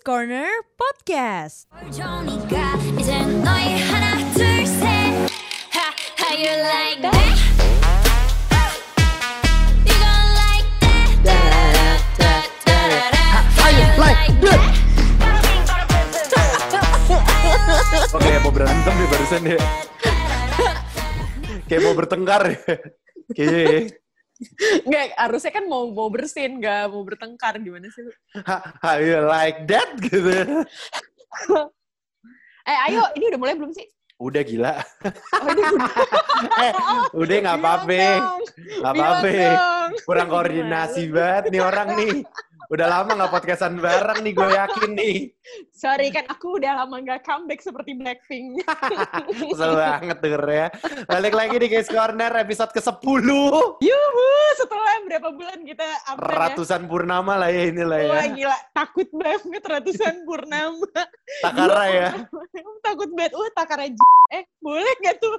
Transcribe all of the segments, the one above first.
Corner Podcast. Oke, okay, mau berantem nih barusan ya. Kayak mau bertengkar ya. Kayaknya. Nggak, harusnya kan mau mau bersin, nggak mau bertengkar gimana sih lu? Ha- How you like that gitu. Eh, ayo, ini udah mulai belum sih? Udah gila. Oh, ini udah. Eh, udah nggak apa-apa. Nggak apa-apa. Kurang koordinasi banget nih orang nih. Udah lama nggak podcastan bareng nih gue yakin nih. Sorry kan, aku udah lama nggak comeback seperti Blackpink. Kesel banget denger ya. Balik lagi di Case Corner episode ke-10. Yuhu, setelah berapa bulan kita absen ya? Ratusan purnama lah ya inilah ya. Wah gila, takut banget ratusan purnama. Takara ya. takut banget. Uh, takara j- Eh, boleh gak tuh?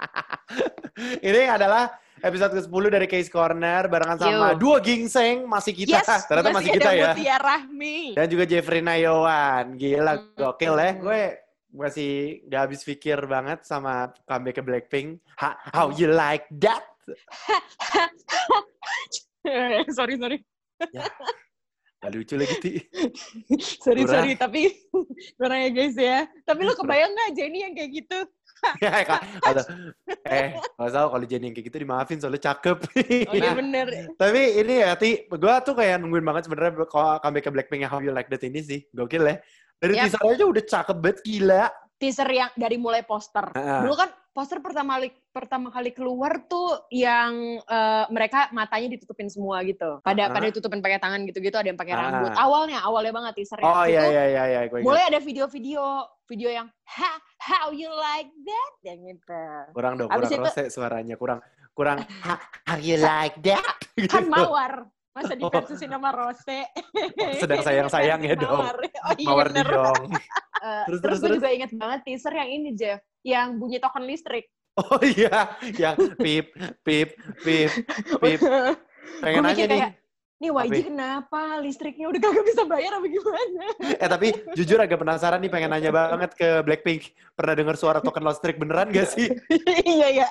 Ini adalah episode ke-10 dari Case Corner barengan sama Yo. dua gingseng masih kita. yes, Ternyata masih, kita ada ya. Mutia Rahmi. Dan juga Jeffrey Nayawan. Gila, Hmm. gokil ya. Gue masih gak habis pikir banget sama comeback ke Blackpink. Ha- how you like that? sorry, sorry. Gak lucu lagi, Ti. sorry, Kurang. sorry. Tapi, kurang ya guys ya. Tapi lu kebayang gak Jenny yang kayak gitu? Ya. Atau, eh, gak tau kalau Jenny yang kayak gitu dimaafin soalnya cakep. Oh iya bener. Tapi ini ya, Ti, gue tuh kayak nungguin banget sebenarnya kalau comeback ke Blackpink yang How You Like That ini sih. Gokil ya. Dari Yap. teaser aja udah cakep banget, gila. Teaser yang dari mulai poster. Heeh. Dulu kan poster pertama kali pertama kali keluar tuh yang eh, mereka matanya ditutupin semua gitu. Pada Ah. pada ditutupin pakai tangan gitu-gitu, ada yang pakai Ah. rambut. Awalnya, awalnya banget teasernya. Oh Itu iya, iya, iya, iya. Ingat. Mulai ada video-video video yang ha, how you like that yang gitu. Kurang dong, Abis kurang itu- rose suaranya. Kurang, kurang, "Ha- how you like that? Kan Gitu. mawar. Masa Oh. diversusin sama Rose? Oh, sedang sayang-sayang ya dong. Mawar. Oh iya Mawar bener. dong. Eh, Terus, terus terus, gue juga inget banget teaser yang ini Jeff, yang bunyi token listrik. Oh iya, yang pip, pip, pip, pip. Pengen nanya nih. kayak, nih YG Apa? kenapa listriknya udah kagak bisa bayar apa gimana? Eh tapi jujur agak penasaran nih, pengen nanya banget ke Blackpink. Pernah dengar suara token listrik beneran gak sih? iya iya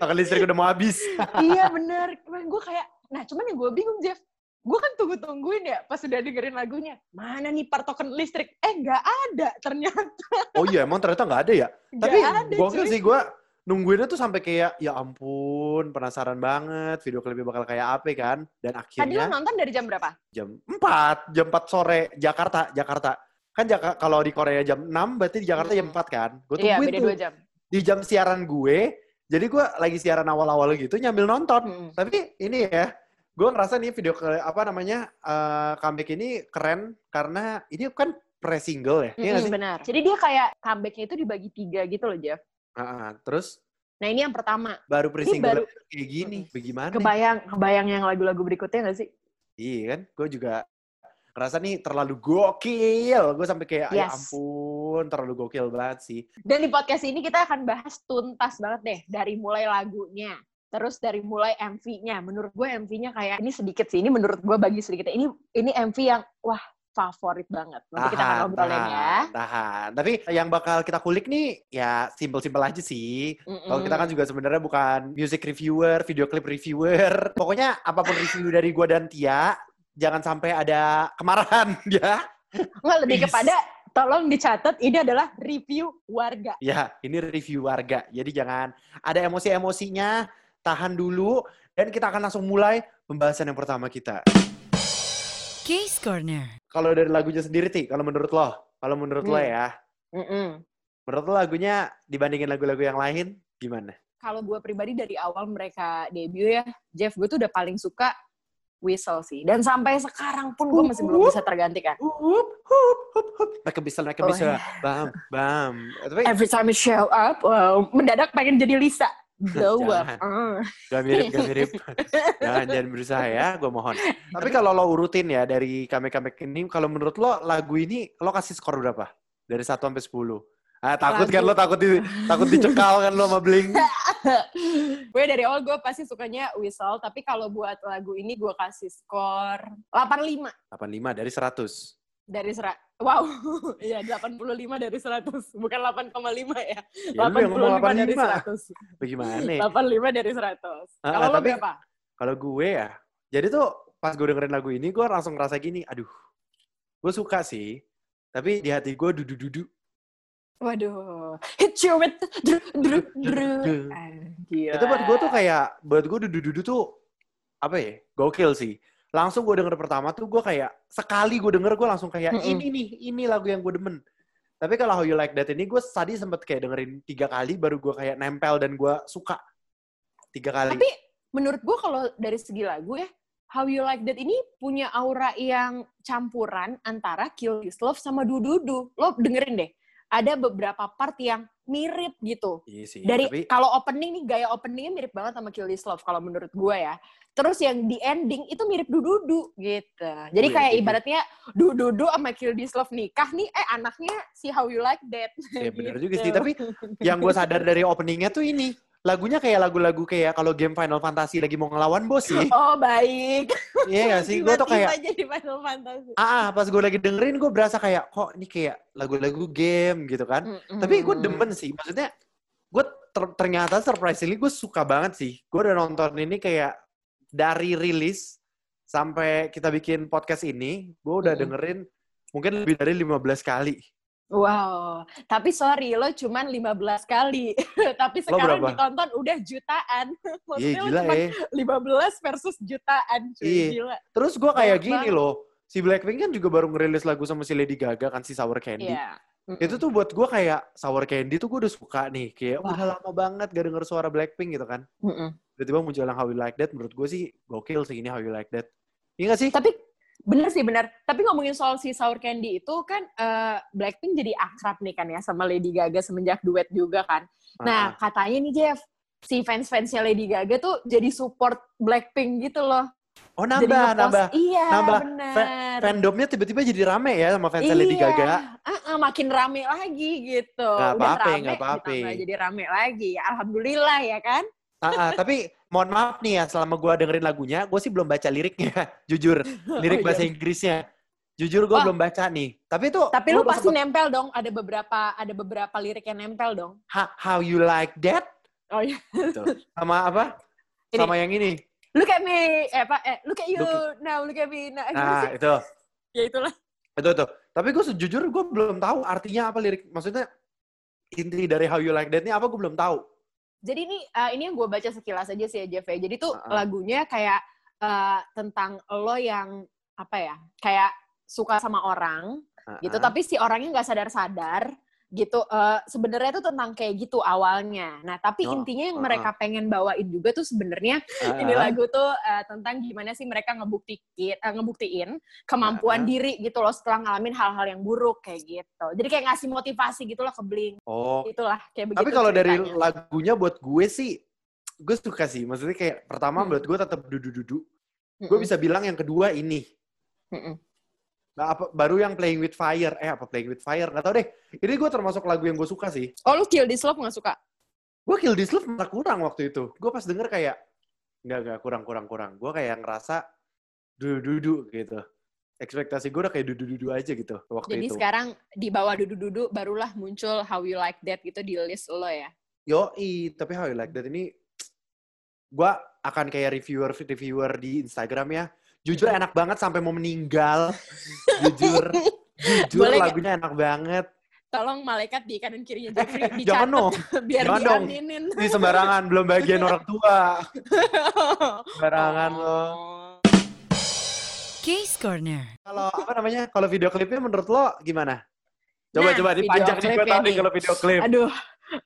Token listrik udah mau habis. iya bener. Gue kayak, nah cuman yang gue bingung Jeff, gue kan tunggu-tungguin ya pas udah dengerin lagunya. Mana nih part token listrik? Eh nggak ada ternyata. Oh iya, emang ternyata nggak ada ya? Nggak Tapi gokil sih gue nungguinnya tuh sampai kayak ya ampun penasaran banget video klipnya bakal kayak apa kan dan Tadi lo akhirnya nonton dari jam berapa? jam 4 jam 4 sore Jakarta Jakarta kan Jaka- kalau di Korea jam 6 berarti di Jakarta jam 4 kan gue Iya tungguin beda tuh jam. di jam siaran gue jadi gue lagi siaran awal-awal gitu nyambil nonton Hmm. tapi ini ya gue ngerasa nih video ke apa namanya eh, comeback ini keren karena ini kan pre-single ya iya nggak Mm-mm, sih? benar. Jadi dia kayak comebacknya itu dibagi tiga gitu loh Jeff. Ah, ah. terus Nah ini yang pertama. baru pre-single baru- kayak gini bagaimana Kebayang, kebayang yang lagu-lagu berikutnya gak sih? Iya kan, gue juga ngerasa nih terlalu gokil. Gue sampai kayak, ya Yes. ampun, terlalu gokil banget sih. Dan di podcast ini kita akan bahas tuntas banget deh dari mulai lagunya. Terus dari mulai MV-nya. Menurut gue MV-nya kayak ini sedikit sih. Ini menurut gue bagi sedikit. Ini ini MV yang wah favorit banget. Nanti kita akan ngobrolin ya. tahan. Tapi yang bakal kita kulik nih, ya simpel-simpel aja sih. Mm-mm. Kalau kita kan juga sebenarnya bukan music reviewer, video clip reviewer. Pokoknya apa pun review dari gue dan Tia, jangan sampai ada kemarahan ya. Nggak, lebih kepada tolong dicatat ini adalah review warga. Ya, ini review warga. Jadi jangan ada emosi-emosinya, tahan dulu. Dan kita akan langsung mulai pembahasan yang pertama kita. Case Corner. Kalau dari lagunya sendiri, Ti, kalau menurut lo, kalau menurut lo Hmm. ya, Mm-mm. menurut lo lagunya dibandingin lagu-lagu yang lain, gimana? Kalau gue pribadi dari awal mereka debut ya, Jeff gue tuh udah paling suka Whistle sih. Dan sampai sekarang pun gue masih belum bisa tergantikan. Hup, hup, hup, hup. Mereka bisa, mereka Oh, bisa. Bam, bam. Tapi Every time you show up, wow, mendadak pengen jadi Lisa. Blow up. Jangan. Ah. gak mirip, gak mirip. jangan, jangan berusaha ya, gue mohon. Tapi kalau lo urutin ya dari comeback-comeback ini, kalau menurut lo lagu ini, lo kasih skor berapa? Dari 1 sampai 10? Ah, takut kan lo, takut di, takut dicekal kan lo sama Blink. gue dari awal gue pasti sukanya Whistle, tapi kalau buat lagu ini gue kasih skor 85 85 dari 100. Dari serat. Wow, iya 85 dari 100, bukan 8,5 ya. Ya, lu yang ngomong 85 dari 85. 100. Bagaimana? 85 dari 100. Ah, Kalau tapi- berapa? Kalau gue ya, jadi tuh pas gue dengerin lagu ini, gue langsung ngerasa gini, aduh, gue suka sih, tapi di hati gue dudu-dudu. Waduh, hit you with dru, dru, dru. Itu buat gue tuh kayak, buat gue dudu-dudu tuh, apa ya, gokil sih. Langsung gue denger pertama tuh gue kayak, sekali gue denger gue langsung kayak, Mm-mm. ini nih, ini lagu yang gue demen. Tapi kalau How You Like That ini, gue tadi sempet kayak dengerin tiga kali, baru gue kayak nempel dan gue suka. Tiga kali. Tapi menurut gue kalau dari segi lagu ya, How You Like That ini punya aura yang campuran antara Kill This Love sama Dududu. Lo dengerin deh, ada beberapa part yang mirip gitu. Iya sih, Dari tapi kalau opening nih gaya openingnya mirip banget sama Kill This Love kalau menurut gue ya. Terus yang di ending itu mirip Dududu gitu. Jadi Oh iya, kayak gitu. ibaratnya Dududu sama Kill This Love nikah nih, eh anaknya si How You Like That. ya bener juga Gitu. sih. Tapi yang gue sadar dari openingnya tuh ini, lagunya kayak lagu-lagu kayak kalau game Final Fantasy lagi mau ngelawan bos sih. Oh baik. Iya gak sih? Gue tuh kayak, jadi Final Fantasy. ah ah, pas gue lagi dengerin gue berasa kayak, kok ini kayak lagu-lagu game gitu kan. Mm-mm. Tapi gue demen sih, maksudnya gue ter- ternyata surprisingly gue suka banget sih. Gue udah nonton ini kayak dari rilis sampai kita bikin podcast ini, gue udah Mm-mm. dengerin mungkin lebih dari 15 kali. Wow, tapi sorry lo cuman 15 kali. tapi Lo sekarang ditonton udah jutaan. Iya Maksudnya lo gila cuma ya. 15 versus jutaan, cuy. Iya. Gila. Terus gue kayak gini loh, si Blackpink kan juga baru ngerilis lagu sama si Lady Gaga kan si Sour Candy. Iya. Mm-mm. Itu tuh buat gue kayak Sour Candy tuh gue udah suka nih. Kayak Wah. udah lama banget gak denger suara Blackpink gitu kan. Mm-mm. Tiba-tiba muncul yang How You Like That, menurut gue sih gokil sih ini How You Like That. Iya gak sih? Tapi bener sih bener. Tapi ngomongin soal si Sour Candy itu kan eh, Blackpink jadi akrab nih kan ya sama Lady Gaga semenjak duet juga kan. Nah Ah, katanya nih Jeff, si fans-fansnya Lady Gaga tuh jadi support Blackpink gitu loh. oh nambah, nambah. Iya nambah. bener. Fandomnya tiba-tiba jadi rame ya sama Lady Iya. Gaga. Ah, ah, makin rame lagi gitu. Udah apa-apa, rame, nggak apa-apa. ditambah jadi rame lagi. Alhamdulillah ya kan? Ah, ah, tapi mohon maaf nih ya, selama gue dengerin lagunya, gue sih belum baca liriknya, jujur. Lirik Oh, iya. bahasa Inggrisnya. Jujur gue Oh. belum baca nih. Tapi itu Tapi lu pasti sempet, nempel dong. Ada beberapa ada beberapa lirik yang nempel dong. "Ha- How you like that? Oh iya. Gitu. Sama apa? Ini. Sama yang ini. Look at me. Eh, apa? Eh, look at you. Look Now look at me. Nah, gimana Nah, itu. Ya itulah. Itu tuh. Tapi gue sejujur gue belum tahu artinya apa lirik. Maksudnya inti dari How You Like That ini apa gue belum tahu. Jadi ini eh, ini yang gue baca sekilas aja sih ya Jeff ya. Jadi tuh Ah. lagunya kayak eh, tentang lo yang apa ya? Kayak suka sama orang Ah, gitu ah. tapi si orangnya nggak sadar-sadar gitu Eh, sebenarnya tuh tentang kayak gitu awalnya nah tapi Oh, intinya yang uh-uh. mereka pengen bawain juga tuh sebenarnya Ah, ini lagu tuh eh, tentang gimana sih mereka ngebuktiin eh, ngebuktiin kemampuan Uh-uh. diri gitu loh setelah ngalamin hal-hal yang buruk kayak gitu jadi kayak ngasih motivasi gitu loh ke Blink Oh, itulah kayak begitu Tapi kalau dari lagunya buat gue sih, gue suka sih. Maksudnya kayak pertama Hmm. menurut gue tetap dudu-dudu. Gue Mm-mm. bisa bilang yang kedua ini. Mm-mm. Nah, apa, baru yang Playing With Fire. Eh, apa Playing With Fire? Gak tau deh. Ini gue termasuk lagu yang gue suka sih. oh lu Kill This Love nggak suka Gue Kill This Love malah kurang waktu itu. Gue pas denger kayak, nggak, nggak, kurang, kurang, kurang. Gue kayak ngerasa dudu-dudu gitu. Ekspektasi gue udah kayak dudu-dudu aja gitu waktu jadi itu. sekarang di bawah dudu-dudu barulah muncul How You Like That gitu di list lo ya Yoi, tapi How You Like That ini, gue akan kayak reviewer-reviewer di Instagram ya. Jujur enak banget sampai mau meninggal. Jujur. Jujur Boleh lagunya enak banget. tolong malaikat di kanan kirinya Jeffrey Eh, jangan dicatat dong. biar Jangan dong. Di sembarangan, belum bagian orang tua. Sembarangan lo. Oh. Case Corner. Kalau apa namanya? Kalau video klipnya menurut lo gimana? Coba Nah, coba video dipanjang nih gue klipnya tahu nih nih. kalau video klip. Aduh,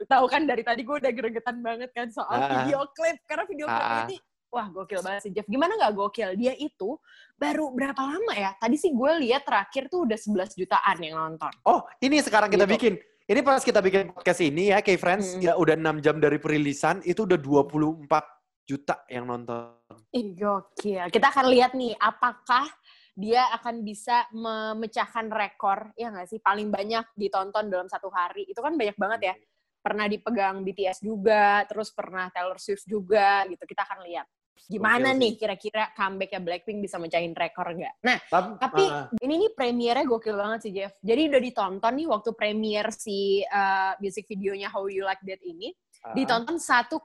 tahu kan dari tadi gue udah gregetan banget kan soal Ah. video klip karena video klip Ah. ini wah gokil banget sih Jeff. Gimana nggak gokil? Dia itu baru berapa lama ya? Tadi sih gue lihat terakhir tuh udah 11 jutaan yang nonton. Oh, ini sekarang kita Gitu. bikin. Ini pas kita bikin podcast ini ya, K-Friends, Mm. ya udah 6 jam dari perilisan, itu udah 24 juta yang nonton. Ih, gokil. Kita akan lihat nih, apakah dia akan bisa memecahkan rekor, ya nggak sih? Paling banyak ditonton dalam satu hari. Itu kan banyak banget ya. pernah dipegang BTS juga, terus pernah Taylor Swift juga gitu. Kita akan lihat gimana Gokil nih kira-kira comebacknya Blackpink bisa mencahin rekor nggak. Nah, Tapi, tapi ah, ini nih premiernya gokil banget sih Jeff. Jadi udah ditonton nih waktu premier si uh, music videonya How You Like That ini, ah. ditonton 1,65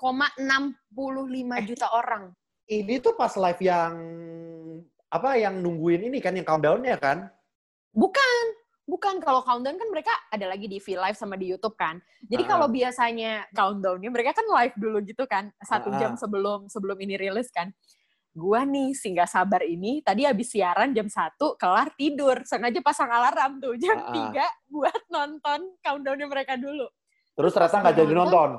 juta orang. ini tuh pas live yang apa yang nungguin ini kan yang countdown-nya kan? Bukan, bukan. Kalau countdown kan mereka ada lagi di V Live sama di YouTube kan. Jadi Ah. kalau biasanya countdownnya mereka kan live dulu gitu kan, satu Ah. jam sebelum sebelum ini rilis kan. Gua nih singgah sabar ini tadi habis siaran jam 1 kelar tidur, sengaja pasang alarm tuh jam Ah. 3 buat nonton countdownnya mereka dulu. Terus ternyata nggak jadi nonton.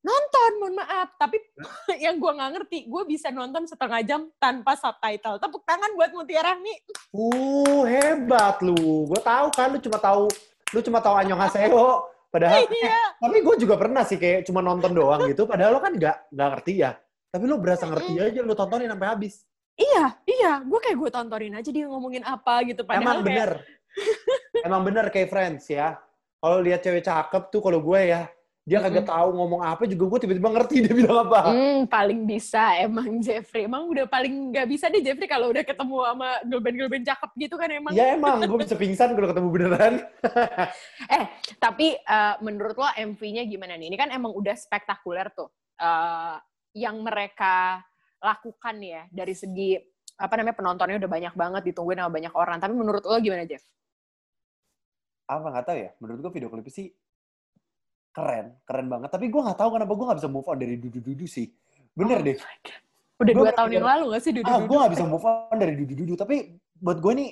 Nonton, mohon maaf. Tapi yang gua nggak ngerti, gue bisa nonton setengah jam tanpa subtitle. Tepuk tangan buat Mutiara nih. Uh, hebat lu. Gue tahu kan lu cuma tahu lu cuma tahu Annyeonghaseyo. Padahal Iya. tapi gue juga pernah sih kayak cuma nonton doang gitu. Padahal lo kan nggak nggak ngerti ya. Tapi lo berasa ngerti aja lu tontonin sampai habis. Iya, iya. Gue kayak gue tontonin aja dia ngomongin apa gitu. Padahal Emang kayak, bener. Emang bener kayak friends ya. Kalau lihat cewek cakep tuh kalau gue ya, dia kagak tahu ngomong apa juga gue tiba-tiba ngerti dia bilang apa. Hmm, paling bisa emang Jeffrey. Emang udah paling nggak bisa deh Jeffrey kalau udah ketemu sama band cakep gitu kan emang. Ya emang gue bisa pingsan kalau ketemu beneran. Eh, tapi eh, menurut lo MV-nya gimana nih? Ini kan emang udah spektakuler tuh. Eh, yang mereka lakukan ya dari segi apa namanya penontonnya udah banyak banget ditungguin sama banyak orang. Tapi menurut lo gimana Jeff? apa nggak tahu ya menurut gue video klipnya sih keren keren banget tapi gue nggak tahu kenapa gue nggak bisa move on dari dudu dudu sih bener Oh deh. Udah Gua dua tahun yang lalu gak sih Dudu ah Dudu? gue nggak bisa move on dari dudu dudu tapi buat gue nih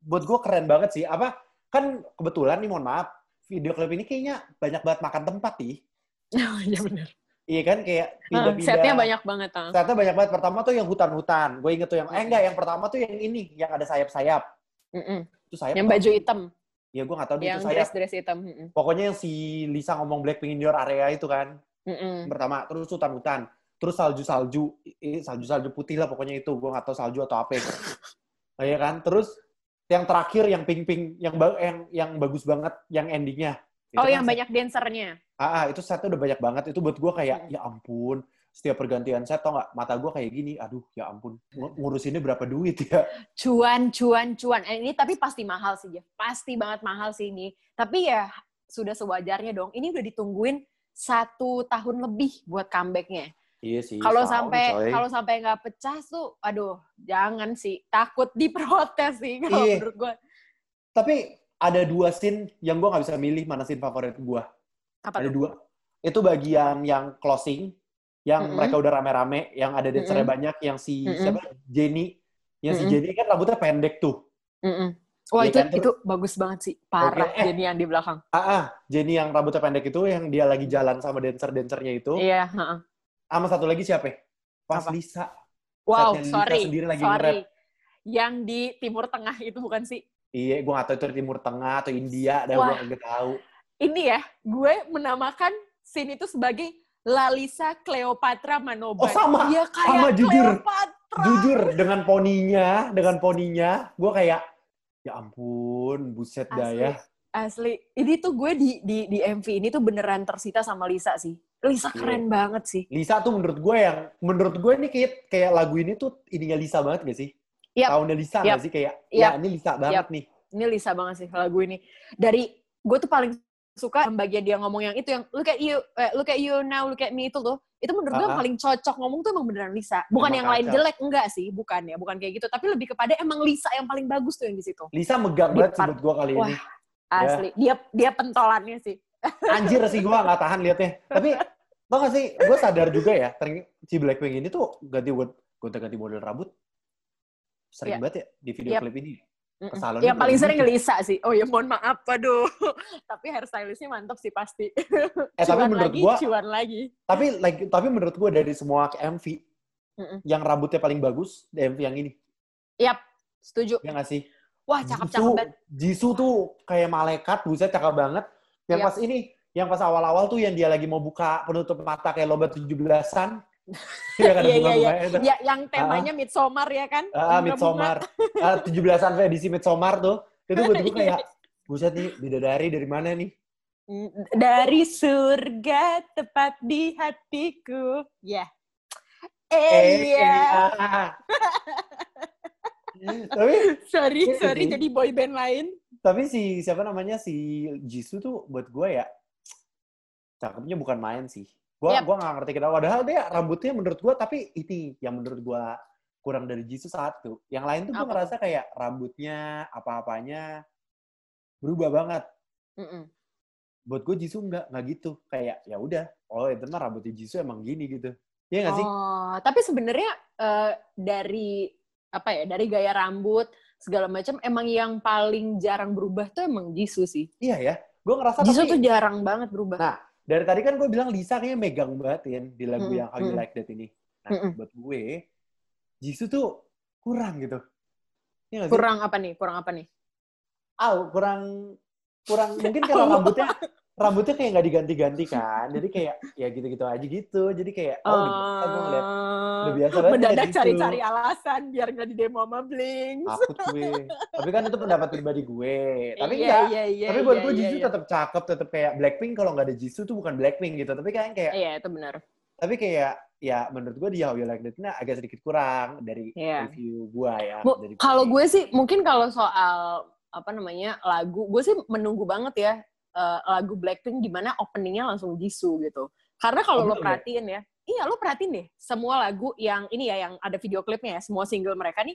buat gue keren banget sih apa kan kebetulan nih mohon maaf video klip ini kayaknya banyak banget makan tempat nih Oh, iya bener. iya kan kayak Ah, pindah-pindah Setnya banyak banget. ah. Setnya banyak banget pertama tuh yang hutan-hutan gue inget tuh yang eh enggak yang pertama tuh yang ini yang ada sayap-sayap Mm-mm. itu sayap Yang baju hitam. Ya gue nggak tahu deh Yang itu sayap dress-dress hitam. Mm-mm. pokoknya yang si Lisa ngomong Blackpink in your area itu kan Mm-mm. pertama terus hutan-hutan terus salju-salju salju-salju putih lah pokoknya itu gue nggak tahu salju atau apa nah, ya kan terus yang terakhir yang pink-pink yang ba- yang yang bagus banget yang endingnya Itu Oh, kan yang set- banyak dancernya. ah, ah, itu setnya udah banyak banget itu buat gue kayak Hmm. ya ampun setiap pergantian set tau nggak mata gue kayak gini aduh ya ampun Ng- ngurusinnya berapa duit ya Cuan, cuan, cuan. Eh, ini tapi pasti mahal sih, Jeff. Pasti banget mahal sih ini. Tapi ya sudah sewajarnya dong. Ini udah ditungguin satu tahun lebih buat comebacknya. iya sih Kalau sampai kalau sampai nggak pecah tuh, aduh, jangan sih. Takut diprotes sih kalau Iya. menurut gue. tapi ada dua scene yang gue nggak bisa milih mana scene favorit gue Apa ada dua. Itu bagian yang closing, yang Mm-mm. mereka udah rame-rame, yang ada dancernya Mm-mm. banyak, yang si Mm-mm. siapa Jenny, yang si Mm-mm. Jenny kan rambutnya pendek tuh. Mm-mm. Wah Iya itu kan? Itu bagus banget sih, parah Oke, eh. Jenny yang di belakang. Ah, ah, Jenny yang rambutnya pendek itu, yang dia lagi jalan sama dancer-dancernya itu. Iya. heeh. Sama satu lagi siapa? ya? Pas Apa? Lisa. Wow, Lisa sorry, sendiri lagi sorry. Yang di Timur Tengah itu bukan sih? Iya, gue gak tahu itu di Timur Tengah atau India, dah Wah. gue gak tahu. Ini ya, gue menamakan scene itu sebagai Lalisa Cleopatra Manoban. Oh, sama. Iya kayak Sama, jujur. Cleopatra. Jujur, dengan poninya, dengan poninya, gue kayak, ya ampun, buset dah ya. Asli. Ini tuh gue di, di, di MV ini tuh beneran tersita sama Lisa sih. Lisa Iya. keren banget sih. Lisa tuh menurut gue yang menurut gue ini kayak kayak lagu ini tuh ininya Lisa banget gak sih? Yap. Tahunnya Lisa Yap. gak sih kayak Yap. ya ini Lisa banget Yap. nih. Ini Lisa banget sih lagu ini. Dari gue tuh paling suka bagian dia ngomong yang itu yang look at you, eh, look at you now, look at me itu tuh. Itu menurut gue Ah, ah. yang paling cocok ngomong tuh emang beneran Lisa. Bukan Emang yang lain kacau. jelek enggak sih, bukan ya, bukan kayak gitu. Tapi lebih kepada emang Lisa yang paling bagus tuh yang di situ. Lisa megang banget sih buat gue kali Wah. ini. Asli. Dia dia pentolannya sih. Anjir sih gue gak tahan liatnya. Tapi tau gak sih, gue sadar juga ya, si Blackpink ini tuh ganti buat gonta-ganti model rambut. Sering Iya. banget ya di video Yap. klip ini. Salonnya Yang paling sering gitu. Lisa sih. Oh ya mohon maaf, aduh. tapi hairstylistnya mantap sih pasti. Eh tapi menurut lagi, gue, cuan lagi. tapi like, tapi menurut gue dari semua MV, Mm-mm. yang rambutnya paling bagus MV yang ini. Yap, setuju. Ya gak sih? Wah, cakep-cakep banget. Jisoo tuh kayak malaikat, buset cakep banget. Yang Yap. pas ini, yang pas awal-awal tuh yang dia lagi mau buka penutup mata kayak lomba 17-an. Iya kan, Iya, iya, itu. Ya, yang temanya Midsommar ya kan? Ah, Bunga-bunga. Midsommar. Ah, 17-an edisi Midsommar tuh. Itu buat gue Iya. kayak, buset nih, bidadari dari mana nih? Dari surga tepat di hatiku. Ya. Eh, Eh, iya. tapi Sorry, Iya sorry sih. jadi boy band lain. tapi si siapa namanya si Jisoo tuh buat gue ya cakepnya bukan main sih. Gua Yap. gua nggak ngerti kenapa. Padahal dia rambutnya menurut gue tapi ini yang menurut gue kurang dari Jisoo satu. Yang lain tuh gue ngerasa kayak rambutnya apa-apanya berubah banget. Mm-mm. Buat gue Jisoo nggak nggak gitu. Kayak ya udah, oh itu mah rambutnya Jisoo emang gini gitu. Iya nggak sih? Oh, tapi sebenarnya eh, dari apa ya? Dari gaya rambut segala macam emang yang paling jarang berubah tuh emang Jisoo sih. Iya ya. Gue ngerasa Jisoo tapi tuh jarang banget berubah. Nah, dari tadi kan gue bilang Lisa kayaknya megang banget ya di lagu Mm-mm, yang How You mm-mm. Like That ini. Nah, Mm-mm. buat gue, Jisoo tuh kurang gitu. Sih? kurang apa nih? Kurang apa nih? Ah, kurang, kurang. Mungkin kalau rambutnya, rambutnya kayak nggak diganti-ganti kan. Jadi kayak, ya gitu-gitu aja gitu. Jadi kayak, oh udah biasa gue ngeliat. Udah biasa banget mendadak Jisoo. cari-cari alasan biar nggak di demo sama Blink. Takut gue. Tapi kan itu pendapat pribadi gue. Tapi iya, iya, iya, Tapi buat iya, gue iya, Jisoo iya. tetap cakep, tetap kayak Blackpink kalau nggak ada Jisoo tuh bukan Blackpink gitu. Tapi kayak kayak Iya, itu benar. tapi kayak ya menurut gue di How You Like That ini agak sedikit kurang dari Iya. review gue ya. Kalau gue sih mungkin kalau soal apa namanya lagu, gue sih menunggu banget ya eh, lagu Blackpink di mana openingnya langsung Jisoo gitu. Karena kalau Oh, lo belum ya? perhatiin ya, iya lo perhatiin deh semua lagu yang ini ya yang ada video klipnya ya, semua single mereka nih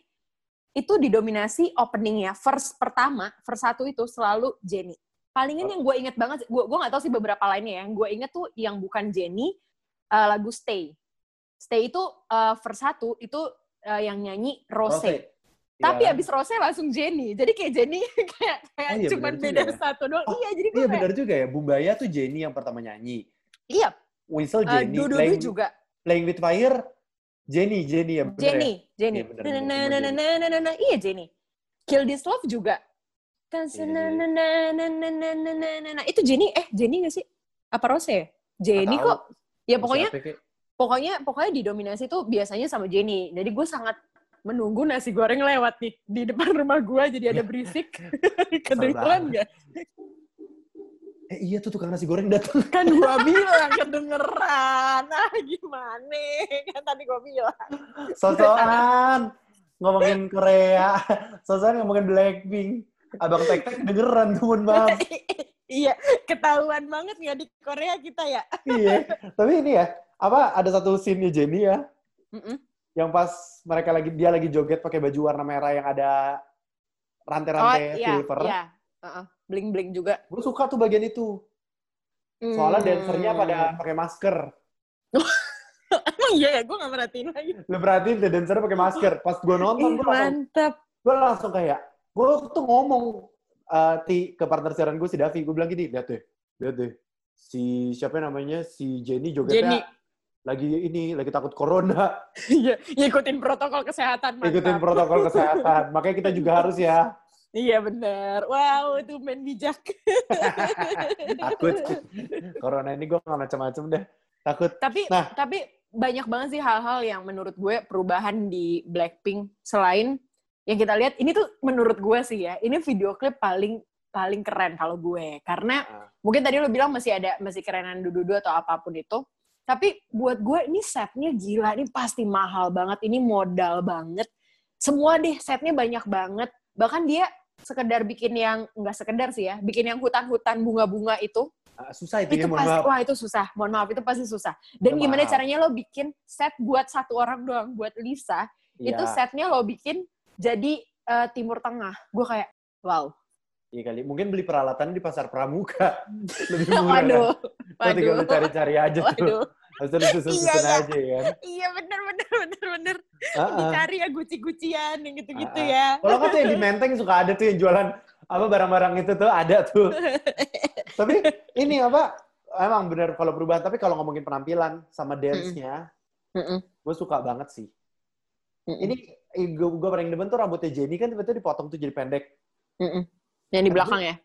itu didominasi openingnya verse pertama, verse satu itu selalu Jennie. Palingan Oh. yang gue inget banget, gue gue nggak tahu sih beberapa lainnya ya. Yang gue inget tuh yang bukan Jennie, eh, lagu Stay. Stay itu eh, verse satu itu eh, yang nyanyi Rose. Rose. Iya. Tapi habis abis Rose langsung Jenny. Jadi kayak Jenny kayak, kayak oh, iya, cuma beda ya. satu doang. Oh, iya, jadi Iya, kayak... benar juga ya. Bumbaya tuh Jenny yang pertama nyanyi. Iya. Winsel eh, Jenny. Uh, playing, juga. Playing with Fire, Jenny. Jenny ya Jenny. Ya? Jenny. Iya, bener, bener, bener, bener, nah, nah, nah, Iya, Jenny. Kill This Love juga. Yeah. Iya, Itu Jenny, eh Jenny gak sih? Apa Rose ya? Jenny kok. Ya pokoknya, pokoknya, pokoknya didominasi tuh biasanya sama Jenny. Jadi gue sangat menunggu nasi goreng lewat nih di depan rumah gue jadi ada berisik. Kedengeran banget. gak? Eh iya tuh tukang nasi goreng datang. Kan gue bilang kedengeran. Ah gimana? Kan tadi gue bilang. Sosokan ngomongin Korea, sosokan ngomongin Blackpink. Abang Tek Tek kedengeran tuh, maaf. iya, ketahuan banget nggak di Korea kita ya? iya. Tapi ini ya, apa ada satu scene-nya Jennie ya, Mm-mm. Yang pas mereka lagi dia lagi joget pakai baju warna merah yang ada rantai-rantai iya, silver. iya. Uh-uh. Bling-bling juga. Gue suka tuh bagian itu. Soalnya Hmm. dancernya pada pakai masker. Emang iya ya, gue nggak merhatiin lagi. Lu perhatiin deh dancernya pakai masker. Pas gue nonton, gue langsung, mantap. gue langsung kayak, gue tuh ngomong eh, ti ke partner siaran gue si Davi, gue bilang gini, lihat deh, lihat deh, si siapa namanya si Jenny Jenny. Lagi ini lagi takut corona, Iya, ngikutin protokol kesehatan. Mantap. ikutin protokol kesehatan. Makanya kita juga harus ya Iya bener. Wow, itu main bijak. takut. corona ini gue nggak macam-macam deh, takut. tapi Nah. tapi banyak banget sih hal-hal yang menurut gue perubahan di Blackpink selain yang kita lihat ini tuh menurut gue sih ya ini video klip paling paling keren kalau gue karena Ah. mungkin tadi lo bilang masih ada masih kerenan dudu atau apa pun itu tapi buat gue ini setnya gila ini pasti mahal banget ini modal banget semua deh setnya banyak banget bahkan dia sekedar bikin yang nggak sekedar sih ya bikin yang hutan-hutan bunga-bunga itu Ah, susah itu, itu ya, mohon pasti maaf. wah itu susah mohon maaf itu pasti susah dan Itu gimana mahal. caranya lo bikin set buat satu orang doang buat Lisa itu Iya. setnya lo bikin jadi eh, Timur Tengah gue kayak wow Iya kali, mungkin beli peralatan di pasar pramuka lebih murah. waduh kan? Tinggal waduh lu cari-cari aja tuh. waduh Habis itu lu susun-susun Iya, iya. aja ya kan. iya bener bener bener bener Ah, ah. dicari ya guci-gucian yang gitu-gitu Ah, ya Kalau nggak tuh yang di Menteng suka ada tuh yang jualan apa barang-barang itu tuh ada tuh. tapi ini apa? Emang bener kalau perubahan. Tapi kalau ngomongin penampilan sama dance-nya, Mm-mm. gue suka banget sih. Mm-mm. Ini gue gue paling demen tuh rambutnya Jenny kan tiba-tiba dipotong tuh jadi pendek. Mm-mm. Yang di belakang ya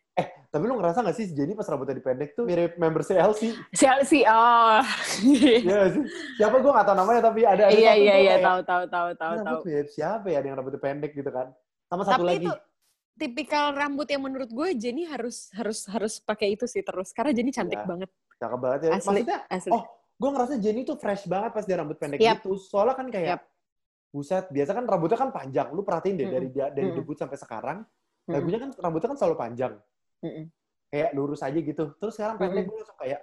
Tapi lu ngerasa gak sih si Jenny pas rambutnya dipendek tuh mirip member CLC? Chelsea oh Iya sih? Siapa gue gak tau namanya tapi ada. ada iya iya iya tahu tahu tahu tahu "Ini tahu rambut mirip siapa ya ada yang rambutnya pendek gitu kan? Sama satu tapi lagi. itu tipikal rambut yang menurut gue Jenny harus harus harus pakai itu sih terus karena Jenny cantik Iya. banget Cakep banget ya. asli Maksudnya, asli oh, gue ngerasa Jenny tuh fresh banget pas dia rambut pendek Yap. gitu. Soalnya kan kayak, Yap. buset, biasa kan rambutnya kan panjang. Lu perhatiin deh, Mm-mm. dari dia dari Mm-mm. debut sampai sekarang. Lagunya kan rambutnya kan selalu panjang. Mm-mm. Kayak lurus aja gitu. Terus sekarang pendek, gue langsung kayak,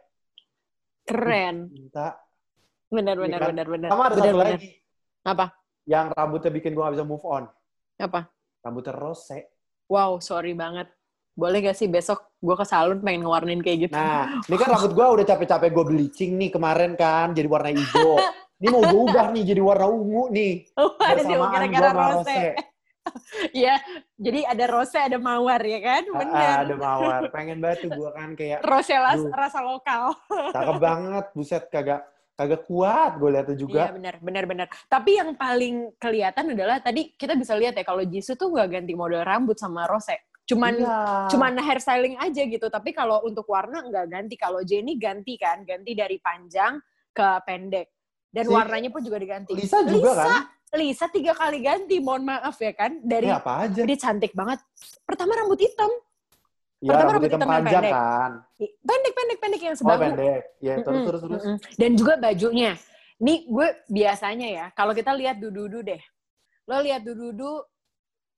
keren minta. benar Iya benar kan? benar benar Sama ada benar satu benar lagi, apa yang rambutnya bikin gue gak bisa move on. apa Rambutnya rose. wow sorry banget boleh gak sih besok gue ke salon pengen ngewarnain kayak gitu Nah, ini kan rambut gue udah capek-capek gue bleaching nih kemarin kan, jadi warna hijau. Ini mau gue ubah nih jadi warna ungu nih. Oh, Bersamaan gara-gara sama rose. Iya, jadi ada rose, ada mawar ya kan? Ah, Bener. ah, ada mawar. Pengen banget tuh gue kan kayak Rose las, rasa lokal. cakep banget, buset kagak kagak kuat gue liatnya juga. Iya benar, benar, benar. Tapi yang paling kelihatan adalah tadi kita bisa lihat ya kalau Jisoo tuh nggak ganti model rambut sama Rose. Cuman Iya. cuman hairstyling aja gitu. Tapi kalau untuk warna nggak ganti. Kalau Jennie ganti kan, ganti dari panjang ke pendek. Dan Si warnanya pun juga diganti. Lisa juga Lisa, kan? Lisa tiga kali ganti, mohon maaf ya kan. Dari Ini apa aja? dia cantik banget. Pertama rambut hitam, Ya pertama rambut rambut hitam panjang pendek. kan. pendek, pendek, pendek yang Oh sebahu. pendek. Ya terus Mm-mm, terus terus. mm-mm. Dan juga bajunya. Nih gue biasanya ya, kalau kita lihat dududu deh. Lo lihat dududu,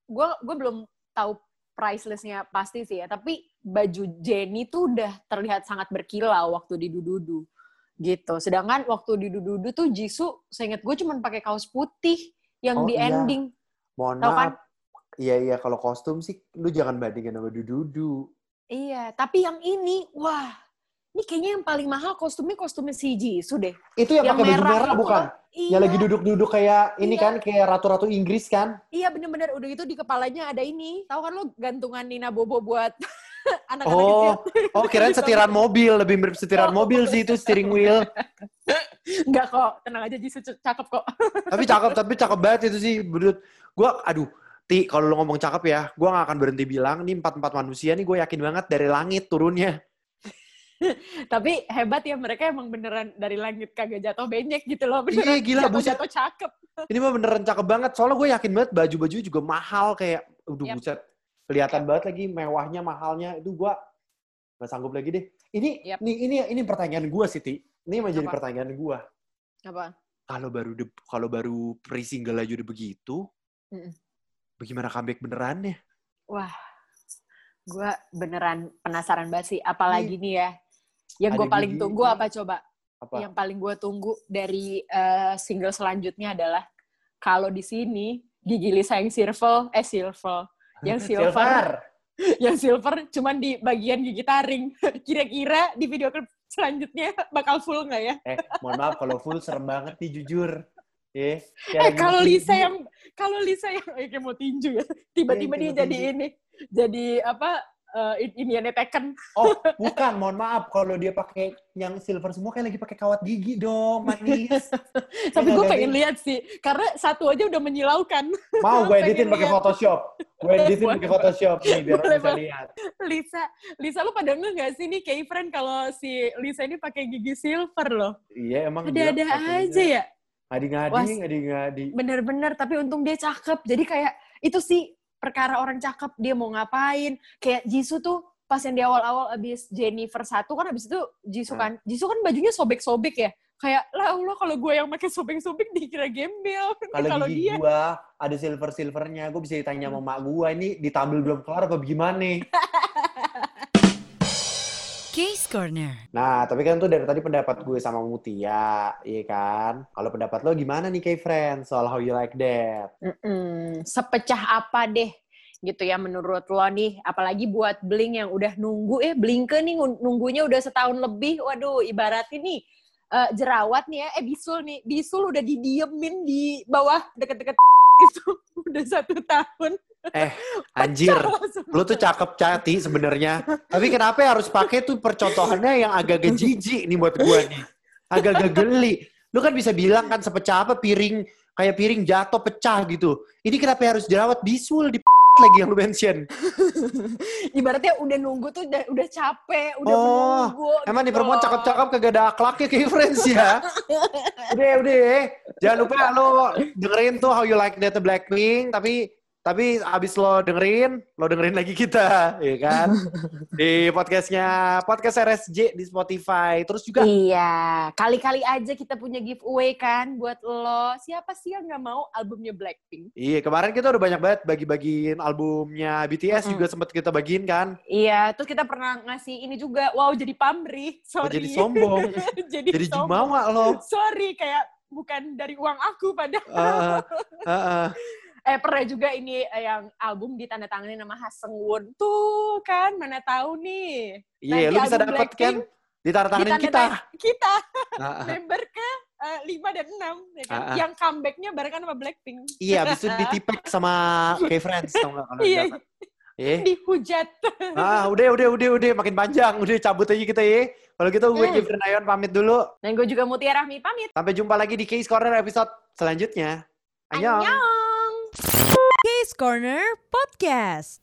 gue gue belum tahu price listnya pasti sih ya. Tapi baju Jenny tuh udah terlihat sangat berkilau waktu di dududu. Gitu. Sedangkan waktu di dududu tuh Jisoo, seingat gue cuma pakai kaos putih yang Oh, di iya. ending. Mohon Tahu kan? maaf. Iya iya kalau kostum sih lu jangan bandingin sama Dududu. Iya, tapi yang ini, wah, ini kayaknya yang paling mahal kostumnya kostumnya si Jisoo deh. Itu yang, pakai baju merah itu bukan? loh. Iya. Yang lagi duduk-duduk kayak ini Iya. kan kayak ratu-ratu Inggris kan? Iya bener-bener udah gitu di kepalanya ada ini. Tahu kan lo gantungan Nina Bobo buat anak-anak Oh, kecil. oh kirain setiran mobil, lebih mirip setiran Oh. mobil sih itu steering wheel. Enggak kok, tenang aja Jisoo cakep kok. tapi cakep, tapi cakep banget itu sih. Menurut gua, aduh, Ti, kalau lu ngomong cakep ya, gua gak akan berhenti bilang, nih empat-empat manusia nih gue yakin banget dari langit turunnya. Tapi hebat ya mereka emang beneran dari langit kagak jatuh benyek gitu loh. Beneran Iya, gila, jatuh, buset. jatuh cakep. Ini mah beneran cakep banget. Soalnya gue yakin banget baju-baju juga mahal kayak, aduh Yap. buset. Kelihatan banget lagi mewahnya, mahalnya. Itu gua gak sanggup lagi deh. Ini, Yap. nih, ini, ini pertanyaan gua sih, Ti. Ini menjadi Apa? pertanyaan gua. Apa? Kalau baru de- kalau baru pre-single aja udah begitu, Mm-mm. bagaimana comeback benerannya? Wah, gue beneran penasaran banget sih. Apalagi nih ya, yang gue paling gigi tunggu ini. apa coba? Apa? Yang paling gue tunggu dari eh, single selanjutnya adalah kalau di sini gigi Lisa yang silver, eh silver, yang silver, yang silver cuman di bagian gigi taring. Kira-kira di video klip selanjutnya bakal full nggak ya? Eh, mohon maaf kalau full serem banget nih jujur. Eh, Eh kalau Lisa yang kalau Lisa yang eh, kayak mau tinju ya, tiba-tiba Iya, dia jadi tinju. ini, jadi apa? Uh, Indiana Tekken. Oh, bukan, mohon maaf kalau dia pakai yang silver semua kayak lagi pakai kawat gigi dong, manis. Tapi gue pengen lihat sih, karena satu aja udah menyilaukan. Mau gue editin pakai. Photoshop. Gue editin pakai Photoshop nih biar Boleh, bisa lihat. Lisa, Lisa lu pada nggak nggak sih nih kayak friend kalau si Lisa ini pakai gigi silver loh. Iya, emang Ada-ada aja ya. Ngadi-ngadi, ngadi-ngadi. Bener-bener, tapi untung dia cakep. Jadi kayak itu sih perkara orang cakep, dia mau ngapain. Kayak Jisoo tuh pas yang di awal-awal abis Jennifer satu kan abis itu Jisoo kan, Jisoo kan bajunya sobek-sobek ya. Kayak lah Allah kalau gue yang pakai sobek-sobek dikira gembel. Kalau gigi dia gua ada silver-silvernya, gue bisa ditanya sama mak gua, ini ditambal belum kelar apa gimana? Case Corner. Nah, tapi kan tuh dari tadi pendapat gue sama Mutia, iya kan? Kalau pendapat lo gimana nih, kayak friend, soal how you like that? Mm-mm. sepecah apa deh gitu ya menurut lo nih apalagi buat Blink yang udah nunggu eh Blink nih nunggunya udah setahun lebih waduh ibarat ini eh, jerawat nih ya eh bisul nih bisul udah didiemin di bawah deket-deket itu udah satu tahun Anjir, Pecah langsung. lo tuh cakep cati sebenarnya. Tapi kenapa harus pakai tuh percontohannya yang agak-agak jijik nih buat gua nih. Agak-agak geli. Lu kan bisa bilang kan sepecah apa piring, kayak piring jatuh pecah gitu. Ini kenapa harus jerawat bisul di lagi yang lu mention? ibaratnya udah nunggu tuh udah, udah capek udah Oh, menunggu Emang nih gitu perempuan loh. cakep-cakep kagak ada akhlaknya kayak friends ya. udah, udah. Jangan lupa lo dengerin tuh How You Like That Blackpink. Tapi Tapi abis lo dengerin, lo dengerin lagi kita, ya kan? di podcastnya podcast RSJ di Spotify. Terus juga Iya, kali-kali aja kita punya giveaway kan buat lo. Siapa sih yang nggak mau albumnya Blackpink? Iya, kemarin kita udah banyak banget bagi-bagiin albumnya BTS Mm-mm. juga sempet kita bagiin kan. Iya, terus kita pernah ngasih ini juga. Wow, jadi pamrih. Oh, Sorry. jadi sombong. jadi, Jadi sombong. jumawa lo. Sorry, kayak bukan dari uang aku padahal. Heeh, heeh. Eh pernah juga ini eh, yang album ditandatangani nama Ha Seung-won. Tuh kan, mana tahu nih. Iya, Nanti lu bisa dapet kan Blackpink ditandatanganin kita. Kita, Heeh. member ke 5 dan 6. Ya kan? Ah, ah. Yang comebacknya barengan sama Blackpink. Iya, abis itu ditipek sama K-Friends, tau nggak? kalau Iya, nggak? Eh, dihujat. ah, udah, udah, udah, udah, makin panjang. Udah cabut aja kita ya. Kalau gitu gue Hmm. Gibran Ayon pamit dulu. Dan gue juga Mutia Rahmi pamit. Sampai jumpa lagi di Case Corner episode selanjutnya. Annyeong. Annyeong. Case Corner Podcast.